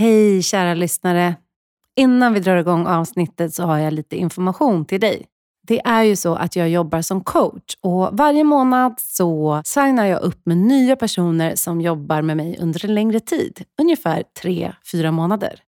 Hej kära lyssnare. Innan vi drar igång avsnittet så har jag lite information till dig. Det är ju så att jag jobbar som coach och varje månad så signar jag upp med nya personer som jobbar med mig under en längre tid. Ungefär tre fyra månader.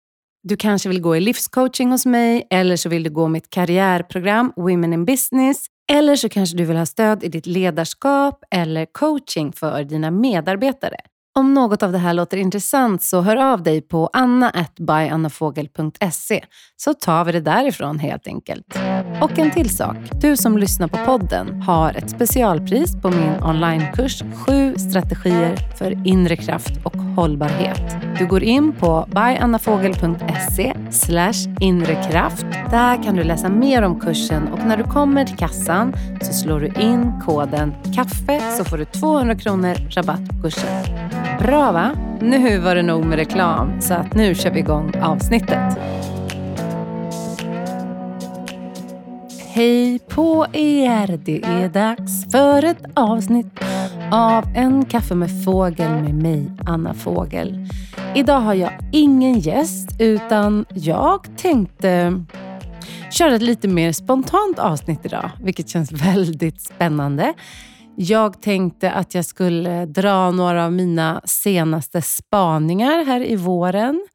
Du kanske vill gå i livscoaching hos mig eller så vill du gå mitt karriärprogram Women in Business. Eller så kanske du vill ha stöd i ditt ledarskap eller coaching för dina medarbetare. Om något av det här låter intressant så hör av dig på anna.byannafogel.se så tar vi det därifrån helt enkelt. Och en till sak. Du som lyssnar på podden har ett specialpris på min onlinekurs 7 strategier för inre kraft och hållbarhet. Du går in på byannafogel.se inrekraft. Där kan du läsa mer om kursen och när du kommer till kassan så slår du in koden KAFFE så får du 200 kronor rabatt på kursen. Bra va? Nu var det nog med reklam, så att nu kör vi igång avsnittet. Hej på er! Det är dags för ett avsnitt av En kaffe med fågel med mig, Anna Fågel. Idag har jag ingen gäst, utan jag tänkte köra ett lite mer spontant avsnitt idag, vilket känns väldigt spännande. Jag tänkte att jag skulle dra några av mina senaste spaningar här i våren.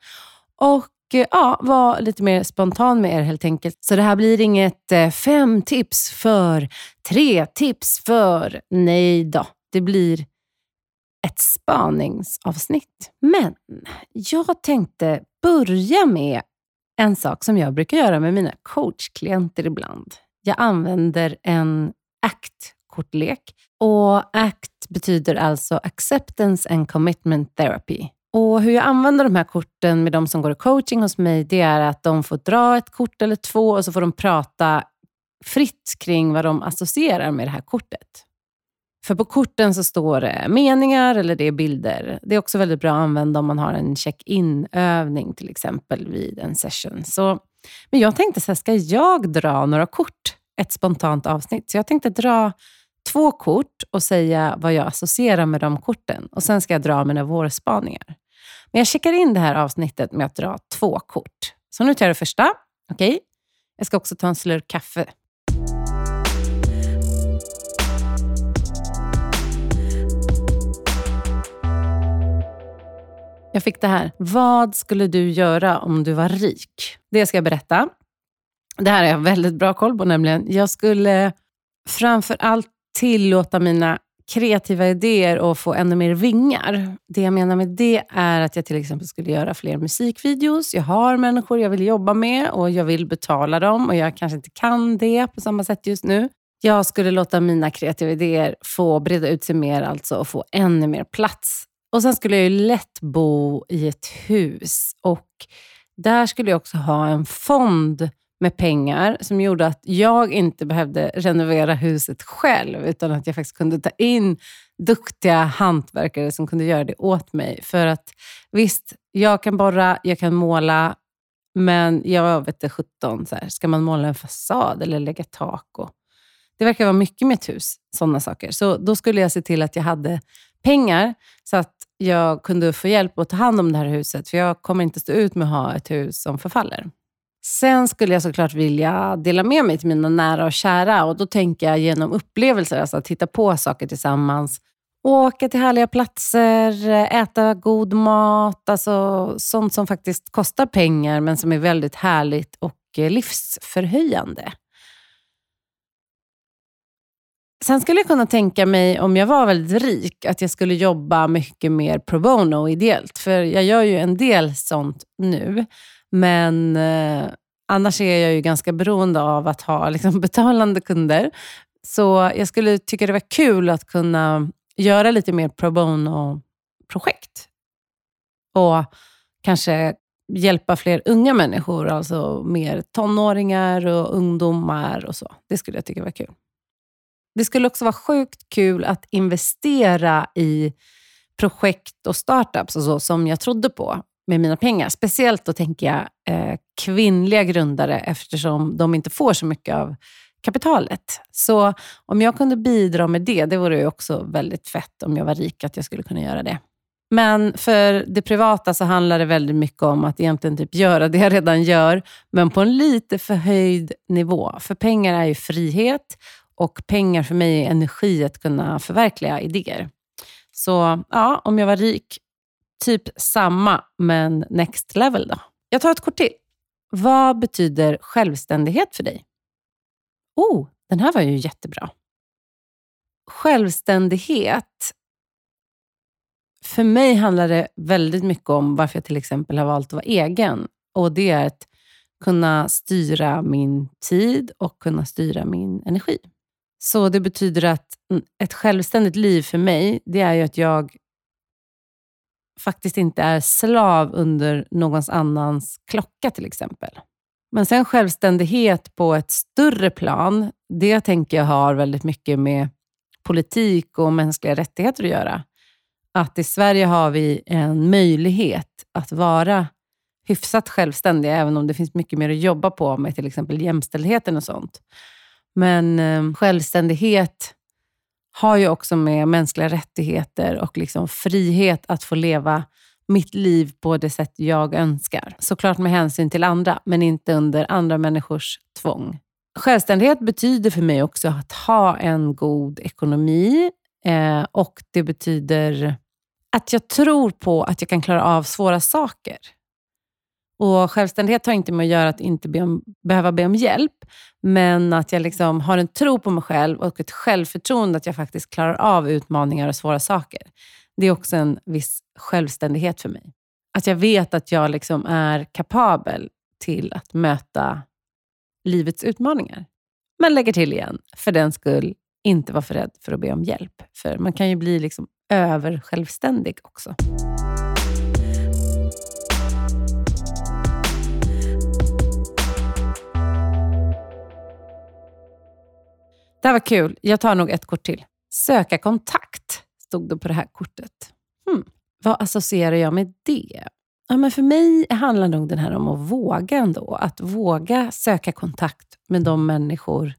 Och eh, ja, vara lite mer spontan med er helt enkelt. Så det här blir inget eh, fem tips för, tre tips för. Nej då, det blir ett spaningsavsnitt. Men jag tänkte börja med en sak som jag brukar göra med mina coachklienter ibland. Jag använder en ACT-kortlek och ACT betyder alltså Acceptance and Commitment Therapy. Och Hur jag använder de här korten med de som går i coaching hos mig, det är att de får dra ett kort eller två och så får de prata fritt kring vad de associerar med det här kortet. För på korten så står det meningar eller det är bilder. Det är också väldigt bra att använda om man har en check-in-övning till exempel vid en session. Så, men jag tänkte så här, ska jag dra några kort? Ett spontant avsnitt. Så jag tänkte dra två kort och säga vad jag associerar med de korten. Och Sen ska jag dra mina vårspaningar. Men jag checkar in det här avsnittet med att dra två kort. Så nu tar jag det första. Okej. Okay. Jag ska också ta en slurk kaffe. Jag fick det här. Vad skulle du göra om du var rik? Det ska jag berätta. Det här har jag väldigt bra koll på nämligen. Jag skulle framför allt tillåta mina kreativa idéer och få ännu mer vingar. Det jag menar med det är att jag till exempel skulle göra fler musikvideos. Jag har människor jag vill jobba med och jag vill betala dem och jag kanske inte kan det på samma sätt just nu. Jag skulle låta mina kreativa idéer få breda ut sig mer alltså och få ännu mer plats. Och Sen skulle jag lätt bo i ett hus och där skulle jag också ha en fond med pengar som gjorde att jag inte behövde renovera huset själv, utan att jag faktiskt kunde ta in duktiga hantverkare som kunde göra det åt mig. För att visst, jag kan borra, jag kan måla, men jag vet inte 17, så här, ska man måla en fasad eller lägga tak? Och, det verkar vara mycket med ett hus, sådana saker. Så då skulle jag se till att jag hade pengar så att jag kunde få hjälp att ta hand om det här huset. För jag kommer inte stå ut med att ha ett hus som förfaller. Sen skulle jag såklart vilja dela med mig till mina nära och kära och då tänker jag genom upplevelser, alltså att hitta på saker tillsammans. Åka till härliga platser, äta god mat, alltså sånt som faktiskt kostar pengar men som är väldigt härligt och eh, livsförhöjande. Sen skulle jag kunna tänka mig, om jag var väldigt rik, att jag skulle jobba mycket mer pro bono ideellt. För jag gör ju en del sånt nu. Men eh, annars är jag ju ganska beroende av att ha liksom, betalande kunder. Så jag skulle tycka det var kul att kunna göra lite mer pro bono-projekt. Och kanske hjälpa fler unga människor, alltså mer tonåringar och ungdomar och så. Det skulle jag tycka var kul. Det skulle också vara sjukt kul att investera i projekt och startups och så, som jag trodde på med mina pengar. Speciellt då tänker jag eh, kvinnliga grundare eftersom de inte får så mycket av kapitalet. Så om jag kunde bidra med det, det vore ju också väldigt fett om jag var rik att jag skulle kunna göra det. Men för det privata så handlar det väldigt mycket om att egentligen typ göra det jag redan gör, men på en lite förhöjd nivå. För pengar är ju frihet och pengar för mig är energi att kunna förverkliga idéer. Så ja, om jag var rik, typ samma, men next level då. Jag tar ett kort till. Vad betyder självständighet för dig? Oh, den här var ju jättebra. Självständighet för mig handlar det väldigt mycket om varför jag till exempel har valt att vara egen. Och Det är att kunna styra min tid och kunna styra min energi. Så det betyder att ett självständigt liv för mig, det är ju att jag faktiskt inte är slav under någons annans klocka till exempel. Men sen självständighet på ett större plan, det tänker jag har väldigt mycket med politik och mänskliga rättigheter att göra att i Sverige har vi en möjlighet att vara hyfsat självständiga, även om det finns mycket mer att jobba på med till exempel jämställdheten och sånt. Men eh, självständighet har ju också med mänskliga rättigheter och liksom frihet att få leva mitt liv på det sätt jag önskar. Såklart med hänsyn till andra, men inte under andra människors tvång. Självständighet betyder för mig också att ha en god ekonomi eh, och det betyder att jag tror på att jag kan klara av svåra saker. Och Självständighet har inte med att göra att inte be om, behöva be om hjälp, men att jag liksom har en tro på mig själv och ett självförtroende att jag faktiskt klarar av utmaningar och svåra saker. Det är också en viss självständighet för mig. Att jag vet att jag liksom är kapabel till att möta livets utmaningar. Men lägger till igen, för den skull, inte vara för rädd för att be om hjälp. För man kan ju bli liksom översjälvständig också. Det här var kul. Jag tar nog ett kort till. Söka kontakt, stod det på det här kortet. Hmm. Vad associerar jag med det? Ja, men för mig handlar nog den här om att våga ändå. Att våga söka kontakt med de människor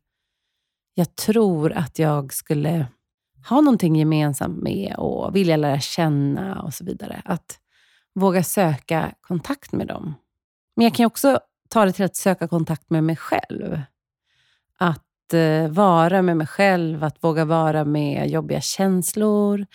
jag tror att jag skulle ha någonting gemensamt med och vilja lära känna och så vidare. Att våga söka kontakt med dem. Men jag kan också ta det till att söka kontakt med mig själv. Att Eh, vara med mig själv, att våga vara med jobbiga känslor,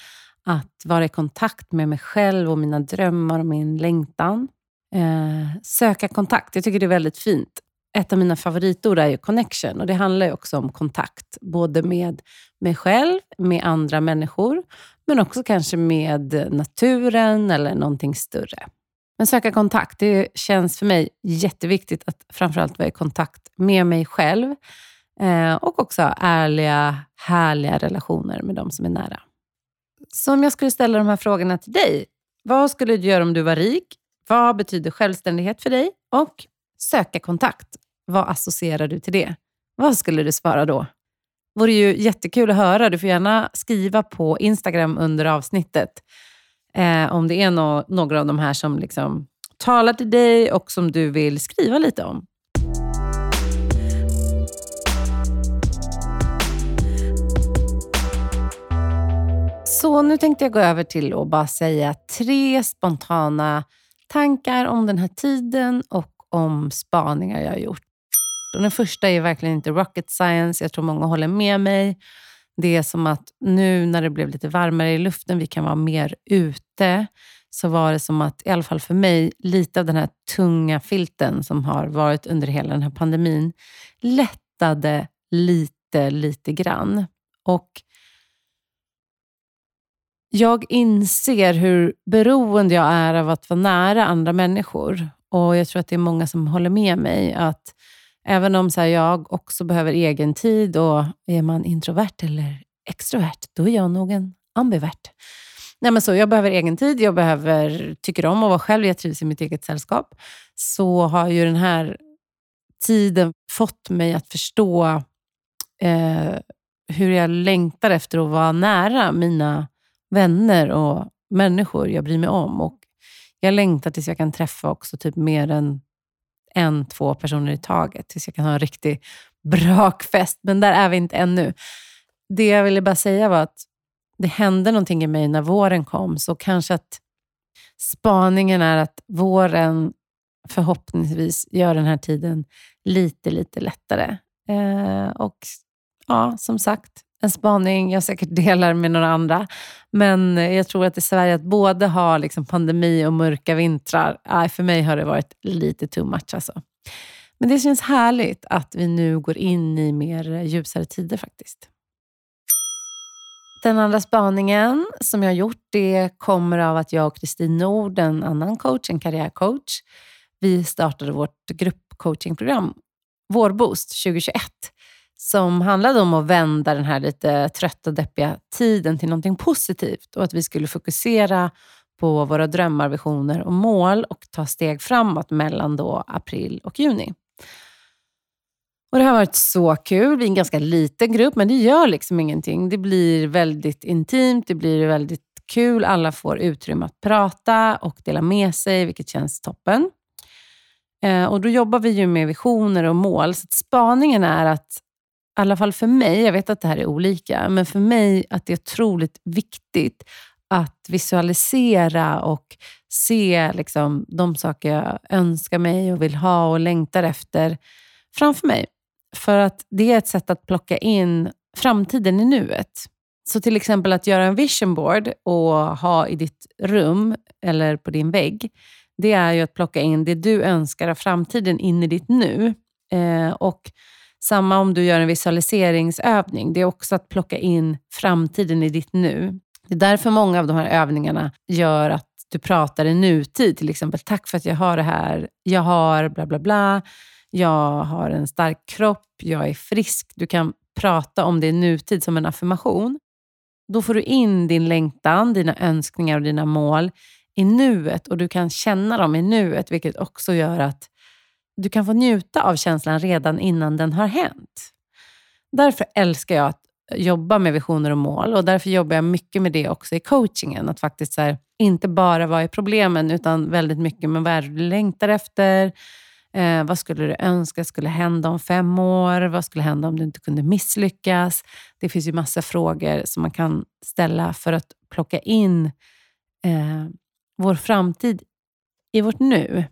att vara i kontakt med mig själv och mina drömmar och min längtan. Eh, söka kontakt. Jag tycker det är väldigt fint ett av mina favoritord är ju connection och det handlar ju också om kontakt. Både med mig själv, med andra människor, men också kanske med naturen eller någonting större. Men söka kontakt, det känns för mig jätteviktigt att framförallt vara i kontakt med mig själv eh, och också ärliga, härliga relationer med de som är nära. Så om jag skulle ställa de här frågorna till dig. Vad skulle du göra om du var rik? Vad betyder självständighet för dig? Och söka kontakt. Vad associerar du till det? Vad skulle du svara då? Det vore ju jättekul att höra. Du får gärna skriva på Instagram under avsnittet eh, om det är no några av de här som liksom talar till dig och som du vill skriva lite om. Så nu tänkte jag gå över till att bara säga tre spontana tankar om den här tiden och om spaningar jag har gjort. Och den första är verkligen inte rocket science. Jag tror många håller med mig. Det är som att nu när det blev lite varmare i luften, vi kan vara mer ute, så var det som att, i alla fall för mig, lite av den här tunga filten som har varit under hela den här pandemin lättade lite, lite grann. Och jag inser hur beroende jag är av att vara nära andra människor. Och Jag tror att det är många som håller med mig. att Även om så här, jag också behöver egen tid och är man introvert eller extrovert, då är jag nog en ambivert. Nej, men så, jag behöver egen tid, jag behöver, tycker om att vara själv, jag trivs i mitt eget sällskap. Så har ju den här tiden fått mig att förstå eh, hur jag längtar efter att vara nära mina vänner och människor jag bryr mig om. Och jag längtar tills jag kan träffa också typ mer än en, två personer i taget tills jag kan ha en riktig brakfest. Men där är vi inte ännu. Det jag ville bara säga var att det hände någonting i mig när våren kom, så kanske att spaningen är att våren förhoppningsvis gör den här tiden lite, lite lättare. Eh, och ja, som sagt, en spaning jag säkert delar med några andra. Men jag tror att i Sverige, att både ha liksom pandemi och mörka vintrar, för mig har det varit lite too much. Alltså. Men det känns härligt att vi nu går in i mer ljusare tider faktiskt. Den andra spaningen som jag har gjort det kommer av att jag och Kristin Nord, en annan coach, en karriärcoach, vi startade vårt gruppcoachingprogram Vårboost 2021 som handlade om att vända den här lite trötta, deppiga tiden till någonting positivt och att vi skulle fokusera på våra drömmar, visioner och mål och ta steg framåt mellan då april och juni. Och Det har varit så kul. Vi är en ganska liten grupp, men det gör liksom ingenting. Det blir väldigt intimt, det blir väldigt kul. Alla får utrymme att prata och dela med sig, vilket känns toppen. Eh, och Då jobbar vi ju med visioner och mål. Så spaningen är att, i alla fall för mig, jag vet att det här är olika, men för mig att det är otroligt viktigt att visualisera och se liksom, de saker jag önskar mig och vill ha och längtar efter framför mig. För att det är ett sätt att plocka in framtiden i nuet. Så till exempel att göra en vision board och ha i ditt rum eller på din vägg, det är ju att plocka in det du önskar av framtiden in i ditt nu. Eh, och samma om du gör en visualiseringsövning. Det är också att plocka in framtiden i ditt nu. Det är därför många av de här övningarna gör att du pratar i nutid. Till exempel, tack för att jag har det här. Jag har bla bla bla jag har en stark kropp, jag är frisk. Du kan prata om det i nutid som en affirmation. Då får du in din längtan, dina önskningar och dina mål i nuet och du kan känna dem i nuet, vilket också gör att du kan få njuta av känslan redan innan den har hänt. Därför älskar jag att jobba med visioner och mål och därför jobbar jag mycket med det också i coachingen. Att faktiskt här, inte bara vara i problemen utan väldigt mycket med vad är du längtar efter, Eh, vad skulle du önska skulle hända om fem år? Vad skulle hända om du inte kunde misslyckas? Det finns ju massa frågor som man kan ställa för att plocka in eh, vår framtid i vårt nu.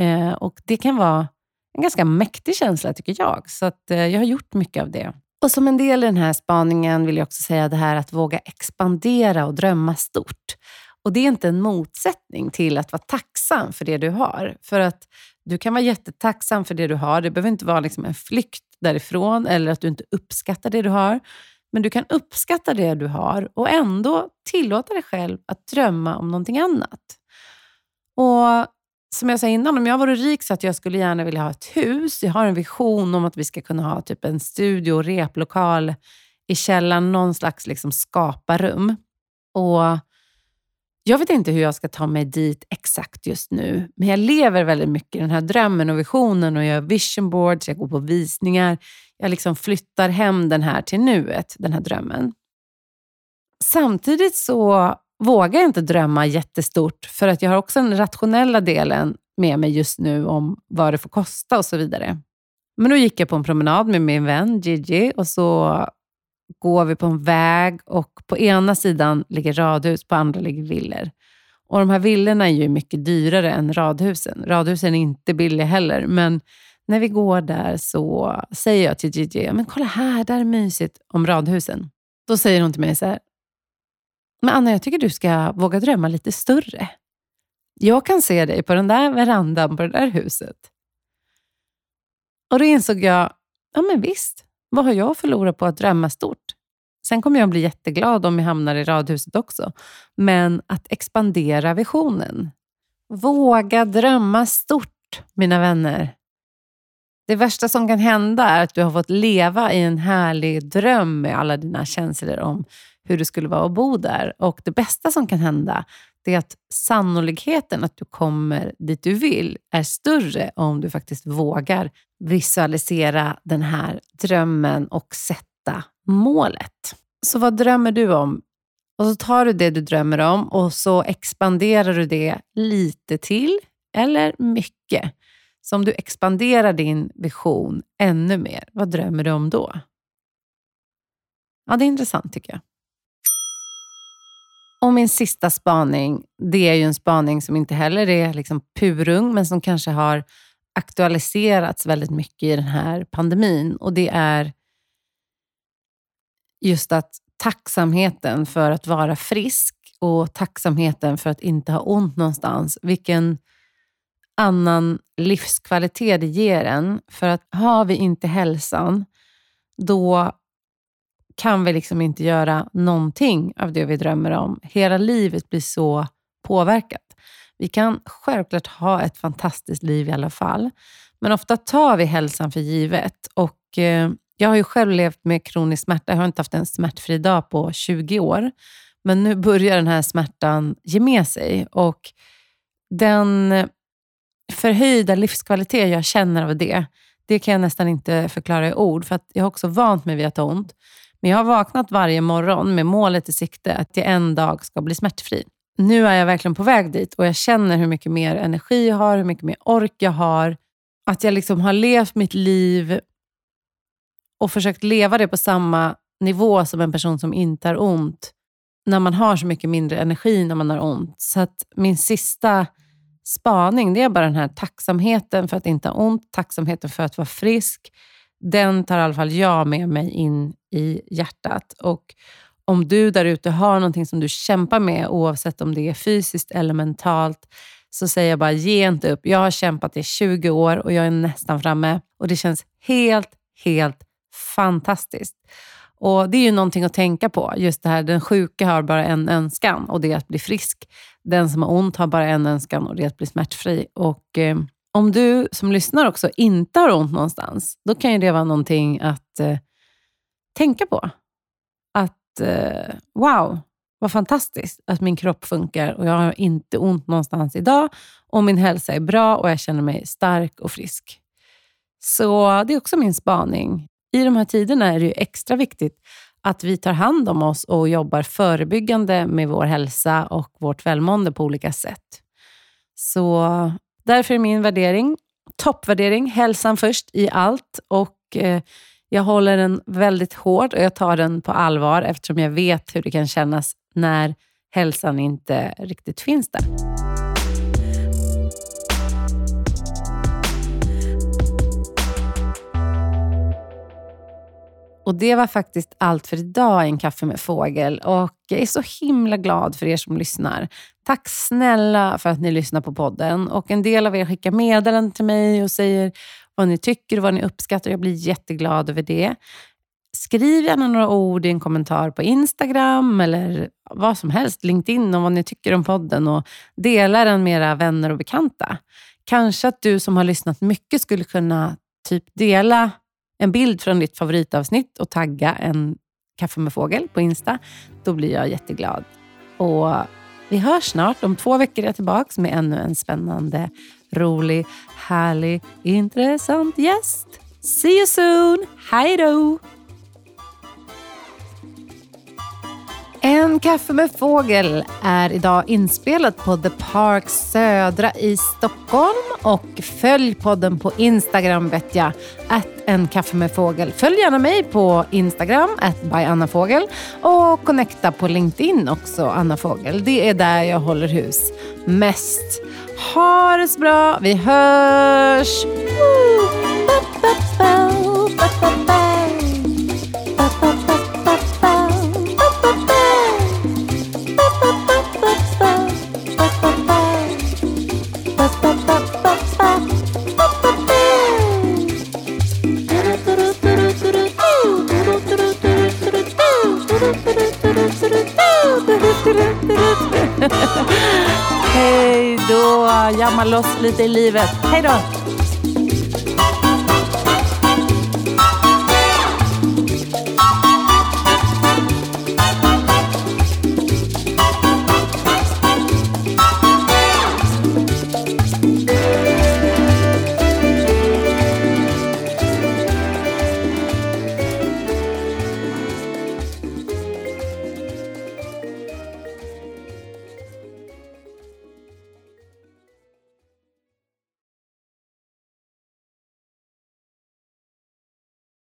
Eh, och Det kan vara en ganska mäktig känsla tycker jag. Så att, eh, jag har gjort mycket av det. Och Som en del i den här spaningen vill jag också säga det här att våga expandera och drömma stort. Och Det är inte en motsättning till att vara tacksam för det du har. För att du kan vara jättetacksam för det du har. Det behöver inte vara liksom en flykt därifrån eller att du inte uppskattar det du har. Men du kan uppskatta det du har och ändå tillåta dig själv att drömma om någonting annat. Och som jag sa innan, om jag vore rik så att jag skulle gärna vilja ha ett hus. Jag har en vision om att vi ska kunna ha typ en studio och replokal i källaren, någon slags liksom skaparrum. Och jag vet inte hur jag ska ta mig dit exakt just nu, men jag lever väldigt mycket i den här drömmen och visionen och jag gör vision boards, jag går på visningar. Jag liksom flyttar hem den här till nuet, den här drömmen. Samtidigt så vågar jag inte drömma jättestort för att jag har också den rationella delen med mig just nu om vad det får kosta och så vidare. Men då gick jag på en promenad med min vän Gigi och så går vi på en väg och på ena sidan ligger radhus, på andra ligger villor. Och De här villorna är ju mycket dyrare än radhusen. Radhusen är inte billiga heller, men när vi går där så säger jag till Gigi, men kolla här, där är mysigt, om radhusen. Då säger hon till mig så här, men Anna, jag tycker du ska våga drömma lite större. Jag kan se dig på den där verandan på det där huset. Och då insåg jag, ja men visst, vad har jag förlorat på att drömma stort? Sen kommer jag bli jätteglad om jag hamnar i radhuset också. Men att expandera visionen. Våga drömma stort, mina vänner. Det värsta som kan hända är att du har fått leva i en härlig dröm med alla dina känslor om hur det skulle vara att bo där. Och Det bästa som kan hända är att sannolikheten att du kommer dit du vill är större om du faktiskt vågar visualisera den här drömmen och sätta målet. Så vad drömmer du om? Och så tar du det du drömmer om och så expanderar du det lite till eller mycket. Så om du expanderar din vision ännu mer, vad drömmer du om då? Ja, det är intressant tycker jag. Och min sista spaning, det är ju en spaning som inte heller är liksom purung, men som kanske har aktualiserats väldigt mycket i den här pandemin. Och det är just att tacksamheten för att vara frisk och tacksamheten för att inte ha ont någonstans. Vilken annan livskvalitet det ger en. För att har vi inte hälsan, då kan vi liksom inte göra någonting av det vi drömmer om. Hela livet blir så påverkat. Vi kan självklart ha ett fantastiskt liv i alla fall, men ofta tar vi hälsan för givet. Och eh, Jag har ju själv levt med kronisk smärta. Jag har inte haft en smärtfri dag på 20 år, men nu börjar den här smärtan ge med sig. Och Den förhöjda livskvalitet jag känner av det, det kan jag nästan inte förklara i ord, för att jag har också vant mig vid att ha ont. Men jag har vaknat varje morgon med målet i sikte att jag en dag ska bli smärtfri. Nu är jag verkligen på väg dit och jag känner hur mycket mer energi jag har, hur mycket mer ork jag har. Att jag liksom har levt mitt liv och försökt leva det på samma nivå som en person som inte har ont, när man har så mycket mindre energi när man har ont. Så att min sista spaning det är bara den här tacksamheten för att inte ha ont, tacksamheten för att vara frisk. Den tar i alla fall jag med mig in i hjärtat. Och om du där ute har någonting som du kämpar med, oavsett om det är fysiskt eller mentalt, så säger jag bara ge inte upp. Jag har kämpat i 20 år och jag är nästan framme och det känns helt, helt fantastiskt. Och Det är ju någonting att tänka på. Just det här, den sjuka har bara en önskan och det är att bli frisk. Den som har ont har bara en önskan och det är att bli smärtfri. Och eh, om du som lyssnar också inte har ont någonstans, då kan ju det vara någonting att eh, tänka på. Att eh, wow, vad fantastiskt att min kropp funkar och jag har inte ont någonstans idag och min hälsa är bra och jag känner mig stark och frisk. Så det är också min spaning. I de här tiderna är det ju extra viktigt att vi tar hand om oss och jobbar förebyggande med vår hälsa och vårt välmående på olika sätt. Så därför är min värdering, toppvärdering, hälsan först i allt. Och eh, jag håller den väldigt hård och jag tar den på allvar eftersom jag vet hur det kan kännas när hälsan inte riktigt finns där. Och Det var faktiskt allt för idag i En kaffe med fågel. Och Jag är så himla glad för er som lyssnar. Tack snälla för att ni lyssnar på podden. Och En del av er skickar meddelanden till mig och säger vad ni tycker och vad ni uppskattar. Jag blir jätteglad över det. Skriv gärna några ord i en kommentar på Instagram eller vad som helst, LinkedIn, om vad ni tycker om podden och dela den med era vänner och bekanta. Kanske att du som har lyssnat mycket skulle kunna typ dela en bild från ditt favoritavsnitt och tagga en kaffe med fågel på Insta. Då blir jag jätteglad. Och vi hörs snart. Om två veckor är jag tillbaka med ännu en spännande, rolig, härlig, intressant gäst. See you soon! Hej då! En kaffe med fågel är idag inspelat på The Park Södra i Stockholm och följ podden på Instagram vet jag, att en kaffe med fågel. Följ gärna mig på Instagram, at Fågel. och connecta på LinkedIn också, Anna Fågel. Det är där jag håller hus mest. Ha det så bra, vi hörs! Då! jammar loss lite i livet. Hej då!